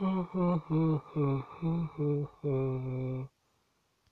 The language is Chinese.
呵呵呵呵呵呵呵